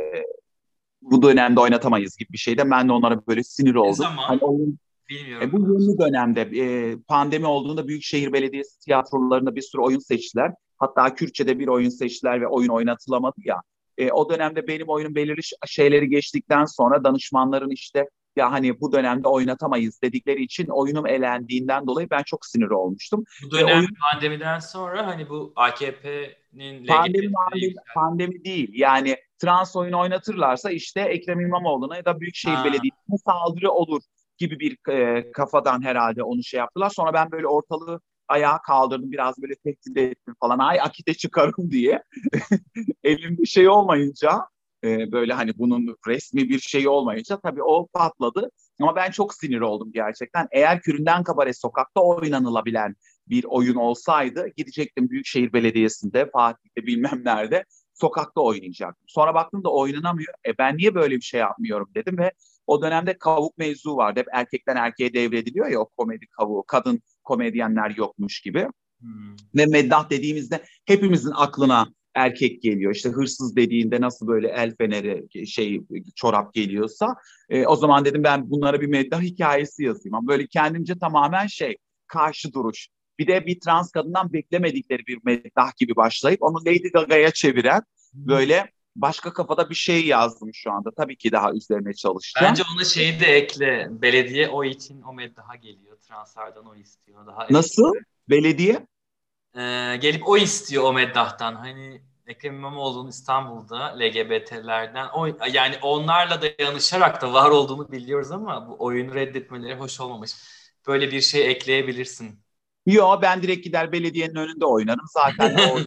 bu dönemde oynatamayız gibi bir şeyde. Ben de onlara böyle sinir oldum. Ne zaman? Hani oyun, Bilmiyorum. E, bu yeni dönemde e, pandemi olduğunda Büyükşehir Belediyesi tiyatrolarında bir sürü oyun seçtiler. Hatta Kürtçe'de bir oyun seçtiler ve oyun oynatılamadı ya. E, o dönemde benim oyunun belirli şeyleri geçtikten sonra danışmanların işte ya hani bu dönemde oynatamayız dedikleri için oyunum elendiğinden dolayı ben çok sinir olmuştum. Bu dönem oyun... pandemiden sonra hani bu AKP'nin pandemi, pandemi, pandemi değil yani trans oyun oynatırlarsa işte Ekrem İmamoğlu'na ya da Büyükşehir ha. Belediyesi'ne saldırı olur gibi bir e, kafadan herhalde onu şey yaptılar. Sonra ben böyle ortalığı ayağa kaldırdım biraz böyle tehdit ettim falan ay akite çıkarım diye elimde şey olmayınca e, böyle hani bunun resmi bir şey olmayınca tabii o patladı ama ben çok sinir oldum gerçekten eğer Küründen Kabare sokakta oynanılabilen bir oyun olsaydı gidecektim Büyükşehir Belediyesi'nde Fatih'te bilmem nerede sokakta oynayacaktım. Sonra baktım da oynanamıyor. E ben niye böyle bir şey yapmıyorum dedim ve o dönemde kavuk mevzu vardı. Hep erkekten erkeğe devrediliyor ya o komedi kavuğu. Kadın komedyenler yokmuş gibi. Hmm. Ve meddah dediğimizde hepimizin aklına erkek geliyor. İşte hırsız dediğinde nasıl böyle el feneri şey çorap geliyorsa e, o zaman dedim ben bunlara bir meddah hikayesi yazayım. Ama böyle kendimce tamamen şey karşı duruş. Bir de bir trans kadından beklemedikleri bir meddah gibi başlayıp onu Lady Gaga'ya çeviren hmm. böyle başka kafada bir şey yazdım şu anda. Tabii ki daha üzerine çalışacağım. Bence ona şeyi de ekle. Belediye o için o meddaha geliyor. Transferden o istiyor. Daha Nasıl? Ekle. Belediye? Ee, gelip o istiyor o meddahtan. Hani Ekrem İmamoğlu'nun İstanbul'da LGBT'lerden o, yani onlarla da yanışarak da var olduğunu biliyoruz ama bu oyunu reddetmeleri hoş olmamış. Böyle bir şey ekleyebilirsin. Yo ben direkt gider belediyenin önünde oynarım. Zaten o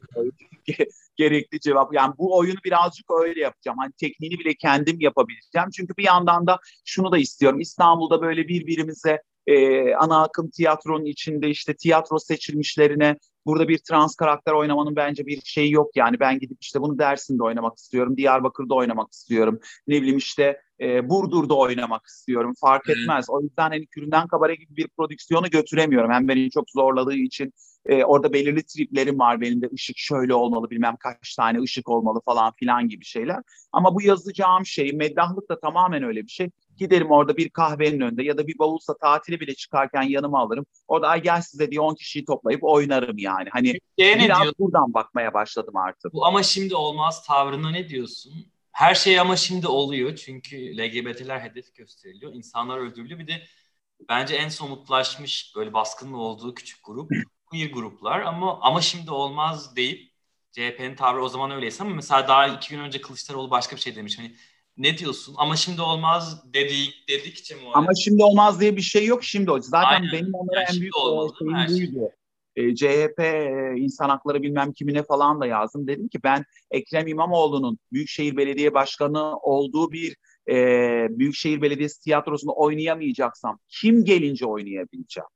gerekli cevap. Yani bu oyunu birazcık öyle yapacağım. Hani tekniğini bile kendim yapabileceğim. Çünkü bir yandan da şunu da istiyorum. İstanbul'da böyle birbirimize e, ana akım tiyatronun içinde işte tiyatro seçilmişlerine burada bir trans karakter oynamanın bence bir şeyi yok yani ben gidip işte bunu Dersim'de oynamak istiyorum, Diyarbakır'da oynamak istiyorum, ne bileyim işte e, Burdur'da oynamak istiyorum fark etmez. O yüzden hani Küründen Kabare gibi bir prodüksiyonu götüremiyorum hem beni çok zorladığı için e, orada belirli triplerim var benim de ışık şöyle olmalı bilmem kaç tane ışık olmalı falan filan gibi şeyler. Ama bu yazacağım şey meddahlık da tamamen öyle bir şey. Giderim orada bir kahvenin önünde ya da bir bavulsa tatili bile çıkarken yanıma alırım. Orada ay gel size diye 10 kişiyi toplayıp oynarım yani. Hani Türkiye'ye biraz diyorsun? buradan bakmaya başladım artık. Bu ama şimdi olmaz tavrına ne diyorsun? Her şey ama şimdi oluyor çünkü LGBT'ler hedef gösteriliyor. İnsanlar öldürülüyor. Bir de bence en somutlaşmış böyle baskının olduğu küçük grup queer gruplar ama ama şimdi olmaz deyip CHP'nin tavrı o zaman öyleyse ama mesela daha iki gün önce Kılıçdaroğlu başka bir şey demiş. Hani ne diyorsun? Ama şimdi olmaz dedik dedikçe mi? Ama şimdi olmaz diye bir şey yok şimdi o. Zaten Aynen. benim onlara yani en büyük olmalı, şeyim şey. buydu. E, CHP e, insan hakları bilmem kimine falan da yazdım. Dedim ki ben Ekrem İmamoğlu'nun Büyükşehir Belediye Başkanı olduğu bir e, Büyükşehir Belediyesi tiyatrosunda oynayamayacaksam kim gelince oynayabileceğim?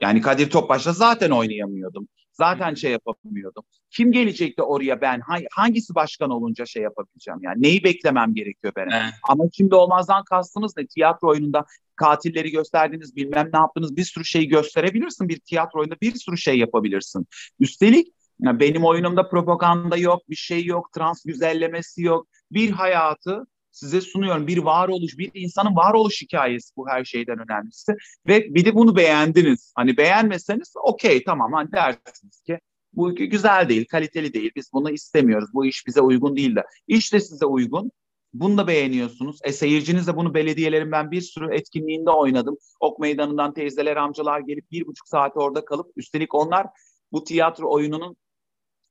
Yani Kadir Topbaş'la zaten oynayamıyordum. Zaten şey yapamıyordum. Kim gelecekti oraya ben? Hangisi başkan olunca şey yapabileceğim? Yani neyi beklemem gerekiyor benim? Evet. Ama şimdi olmazdan kastınız ne? Tiyatro oyununda katilleri gösterdiniz, bilmem ne yaptınız. Bir sürü şey gösterebilirsin. Bir tiyatro oyunda bir sürü şey yapabilirsin. Üstelik benim oyunumda propaganda yok, bir şey yok, trans güzellemesi yok. Bir hayatı size sunuyorum. Bir varoluş, bir insanın varoluş hikayesi bu her şeyden önemlisi. Ve bir de bunu beğendiniz. Hani beğenmeseniz okey tamam hani dersiniz ki bu güzel değil, kaliteli değil. Biz bunu istemiyoruz. Bu iş bize uygun değil de. İş de size uygun. Bunu da beğeniyorsunuz. E seyirciniz de bunu belediyelerin ben bir sürü etkinliğinde oynadım. Ok meydanından teyzeler, amcalar gelip bir buçuk saat orada kalıp üstelik onlar bu tiyatro oyununun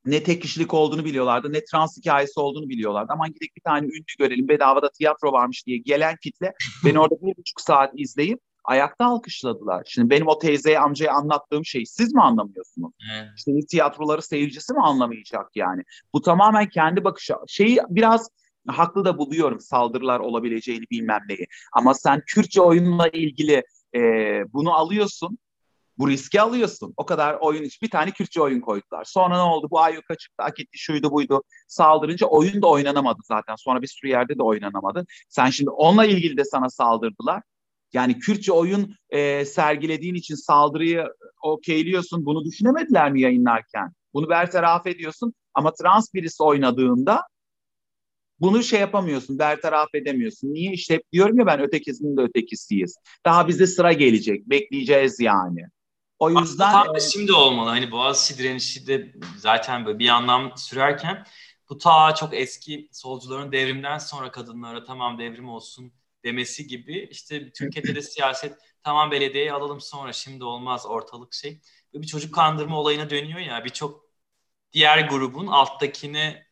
ne tek kişilik olduğunu biliyorlardı ne trans hikayesi olduğunu biliyorlardı. Ama gidip bir tane ünlü görelim bedavada tiyatro varmış diye gelen kitle beni orada bir buçuk saat izleyip ayakta alkışladılar. Şimdi benim o teyzeye amcaya anlattığım şeyi siz mi anlamıyorsunuz? Evet. İşte tiyatroları seyircisi mi anlamayacak yani? Bu tamamen kendi bakışı. Şeyi biraz haklı da buluyorum saldırılar olabileceğini bilmem neyi. Ama sen Kürtçe oyunla ilgili e, bunu alıyorsun Bu riski alıyorsun. O kadar oyun iç. Bir tane Kürtçe oyun koydular. Sonra ne oldu? Bu ayyuka çıktı, hak etti, şuydu buydu. Saldırınca oyun da oynanamadı zaten. Sonra bir sürü yerde de oynanamadı. Sen şimdi onunla ilgili de sana saldırdılar. Yani Kürtçe oyun e, sergilediğin için saldırıyı okeyliyorsun. Bunu düşünemediler mi yayınlarken? Bunu bertaraf ediyorsun. Ama trans birisi oynadığında bunu şey yapamıyorsun, bertaraf edemiyorsun. Niye? İşte hep diyorum ya ben ötekisinin de ötekisiyiz. Daha bize sıra gelecek, bekleyeceğiz yani. O yüzden... Aslında tam şimdi olmalı. Hani Boğaziçi direnişi de zaten böyle bir anlam sürerken bu ta çok eski solcuların devrimden sonra kadınlara tamam devrim olsun demesi gibi işte Türkiye'de de siyaset tamam belediyeyi alalım sonra şimdi olmaz ortalık şey. Böyle bir çocuk kandırma olayına dönüyor ya birçok diğer grubun alttakine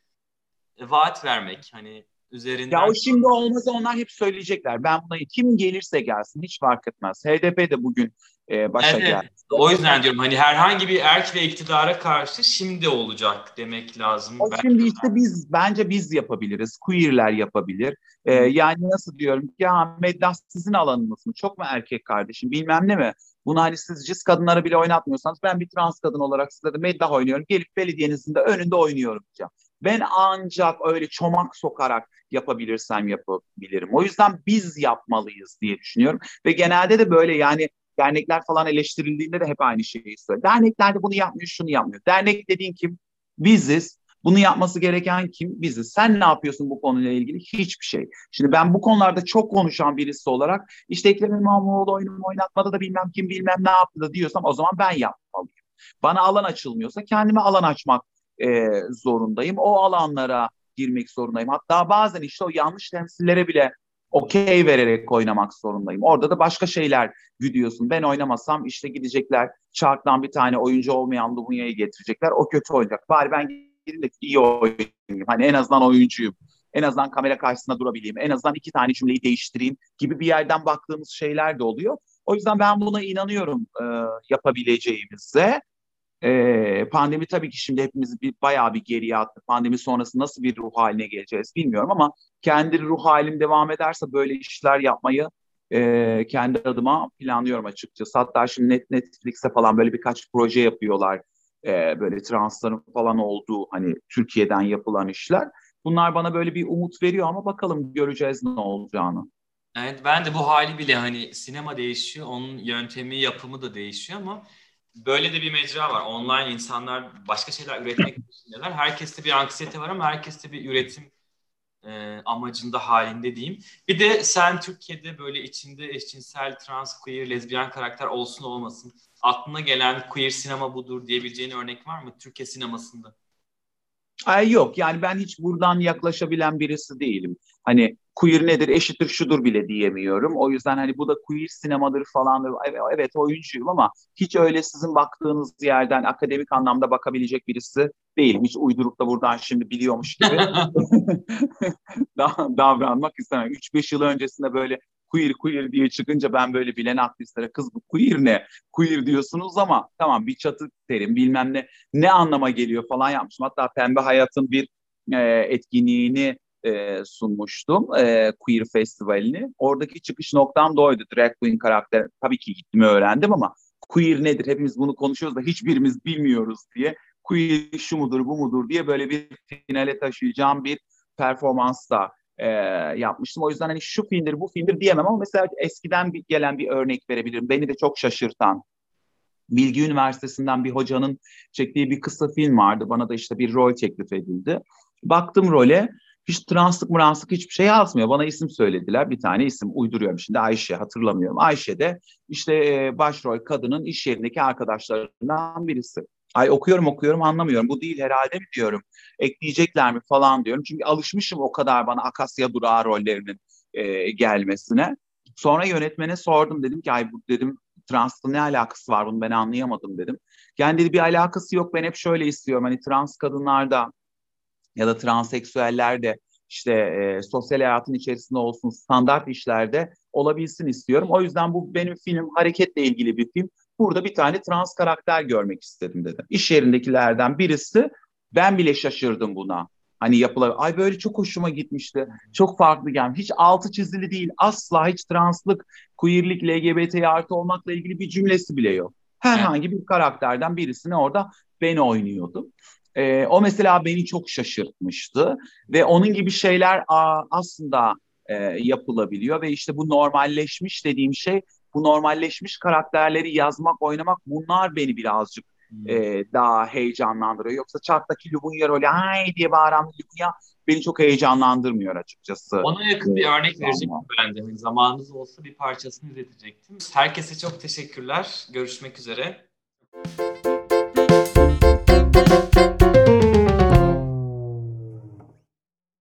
vaat vermek hani üzerinden. Ya o şimdi olmaz onlar hep söyleyecekler. Ben buna kim gelirse gelsin hiç fark etmez. HDP de bugün e, başa evet, geldi. O yüzden diyorum hani herhangi bir erk ve iktidara karşı şimdi olacak demek lazım. O ben şimdi işte biz bence biz yapabiliriz. Queerler yapabilir. Ee, yani nasıl diyorum ya meddah sizin alanınız mı? Çok mu erkek kardeşim bilmem ne mi? Bunu hani siz cis kadınlara bile oynatmıyorsanız ben bir trans kadın olarak size de meddah oynuyorum. Gelip belediyenizin de önünde oynuyorum diyeceğim. Ben ancak öyle çomak sokarak yapabilirsem yapabilirim. O yüzden biz yapmalıyız diye düşünüyorum. Ve genelde de böyle yani dernekler falan eleştirildiğinde de hep aynı şeyi söylüyor. Dernekler de bunu yapmıyor, şunu yapmıyor. Dernek dediğin kim? Biziz. Bunu yapması gereken kim? Biziz. Sen ne yapıyorsun bu konuyla ilgili? Hiçbir şey. Şimdi ben bu konularda çok konuşan birisi olarak işte Ekrem İmamoğlu oyunumu oynatmadı da bilmem kim bilmem ne yaptı da diyorsam o zaman ben yapmalıyım. Bana alan açılmıyorsa kendime alan açmak e, zorundayım. O alanlara girmek zorundayım. Hatta bazen işte o yanlış temsillere bile okey vererek oynamak zorundayım. Orada da başka şeyler güdüyorsun. Ben oynamasam işte gidecekler çarktan bir tane oyuncu olmayan Lumunya'yı getirecekler. O kötü olacak. Bari ben gideyim de iyi oynayayım. Hani en azından oyuncuyum. En azından kamera karşısında durabileyim. En azından iki tane cümleyi değiştireyim gibi bir yerden baktığımız şeyler de oluyor. O yüzden ben buna inanıyorum e, yapabileceğimize. E, pandemi tabii ki şimdi hepimizi bir, bayağı bir geriye attı. Pandemi sonrası nasıl bir ruh haline geleceğiz bilmiyorum ama kendi ruh halim devam ederse böyle işler yapmayı e, kendi adıma planlıyorum açıkçası. Hatta şimdi Net Netflix'e falan böyle birkaç proje yapıyorlar. E, böyle transların falan olduğu hani Türkiye'den yapılan işler. Bunlar bana böyle bir umut veriyor ama bakalım göreceğiz ne olacağını. Evet ben de bu hali bile hani sinema değişiyor, onun yöntemi, yapımı da değişiyor ama böyle de bir mecra var. Online insanlar başka şeyler üretmek peşindeler. Herkeste bir anksiyete var ama herkeste bir üretim e, amacında halinde diyeyim. Bir de sen Türkiye'de böyle içinde eşcinsel, trans, queer, lezbiyen karakter olsun olmasın aklına gelen queer sinema budur diyebileceğin örnek var mı Türkiye sinemasında? Ay yok yani ben hiç buradan yaklaşabilen birisi değilim. Hani queer nedir, eşittir şudur bile diyemiyorum. O yüzden hani bu da queer sinemadır falandır. Evet, evet oyuncuyum ama hiç öyle sizin baktığınız yerden akademik anlamda bakabilecek birisi değilim. Hiç uydurup da buradan şimdi biliyormuş gibi davranmak istemem. 3-5 yıl öncesinde böyle queer queer diye çıkınca ben böyle bilen aktivistlere kız bu queer ne? Queer diyorsunuz ama tamam bir çatı terim bilmem ne ne anlama geliyor falan yapmışım. Hatta Pembe Hayat'ın bir e, etkinliğini e, sunmuştum. E, Queer Festivali'ni. Oradaki çıkış noktam da oydu. Drag Queen karakter. Tabii ki gittim öğrendim ama queer nedir? Hepimiz bunu konuşuyoruz da hiçbirimiz bilmiyoruz diye. Queer şu mudur bu mudur diye böyle bir finale taşıyacağım bir performans da e, yapmıştım. O yüzden hani şu filmdir bu filmdir diyemem ama mesela eskiden bir, gelen bir örnek verebilirim. Beni de çok şaşırtan Bilgi Üniversitesi'nden bir hocanın çektiği bir kısa film vardı. Bana da işte bir rol teklif edildi. Baktım role hiç translık mıranslık hiçbir şey yazmıyor. Bana isim söylediler. Bir tane isim uyduruyorum şimdi Ayşe hatırlamıyorum. Ayşe de işte e, başrol kadının iş yerindeki arkadaşlarından birisi. Ay okuyorum okuyorum anlamıyorum. Bu değil herhalde mi diyorum. Ekleyecekler mi falan diyorum. Çünkü alışmışım o kadar bana Akasya Durağı rollerinin e, gelmesine. Sonra yönetmene sordum. Dedim ki ay bu dedim transla ne alakası var bunu ben anlayamadım dedim. Yani dedi bir alakası yok ben hep şöyle istiyorum. Hani trans kadınlarda ya da transseksüeller de işte e, sosyal hayatın içerisinde olsun standart işlerde olabilsin istiyorum. O yüzden bu benim film hareketle ilgili bir film. Burada bir tane trans karakter görmek istedim dedim. İş yerindekilerden birisi ben bile şaşırdım buna. Hani yapılabilir. Ay böyle çok hoşuma gitmişti. Çok farklı gelmiş. Hiç altı çizili değil. Asla hiç translık, queerlik, LGBT artı olmakla ilgili bir cümlesi bile yok. Herhangi bir karakterden birisini orada ben oynuyordum. E, o mesela beni çok şaşırtmıştı ve onun gibi şeyler a, aslında e, yapılabiliyor ve işte bu normalleşmiş dediğim şey bu normalleşmiş karakterleri yazmak, oynamak bunlar beni birazcık hmm. e, daha heyecanlandırıyor. Yoksa çattaki Lubunya rolü ay diye bağıran Lubunya beni çok heyecanlandırmıyor açıkçası. Ona yakın bir örnek verecektim ben de. Hani zamanınız olsa bir parçasını izletecektim. Herkese çok teşekkürler. Görüşmek üzere. Thank Thank you.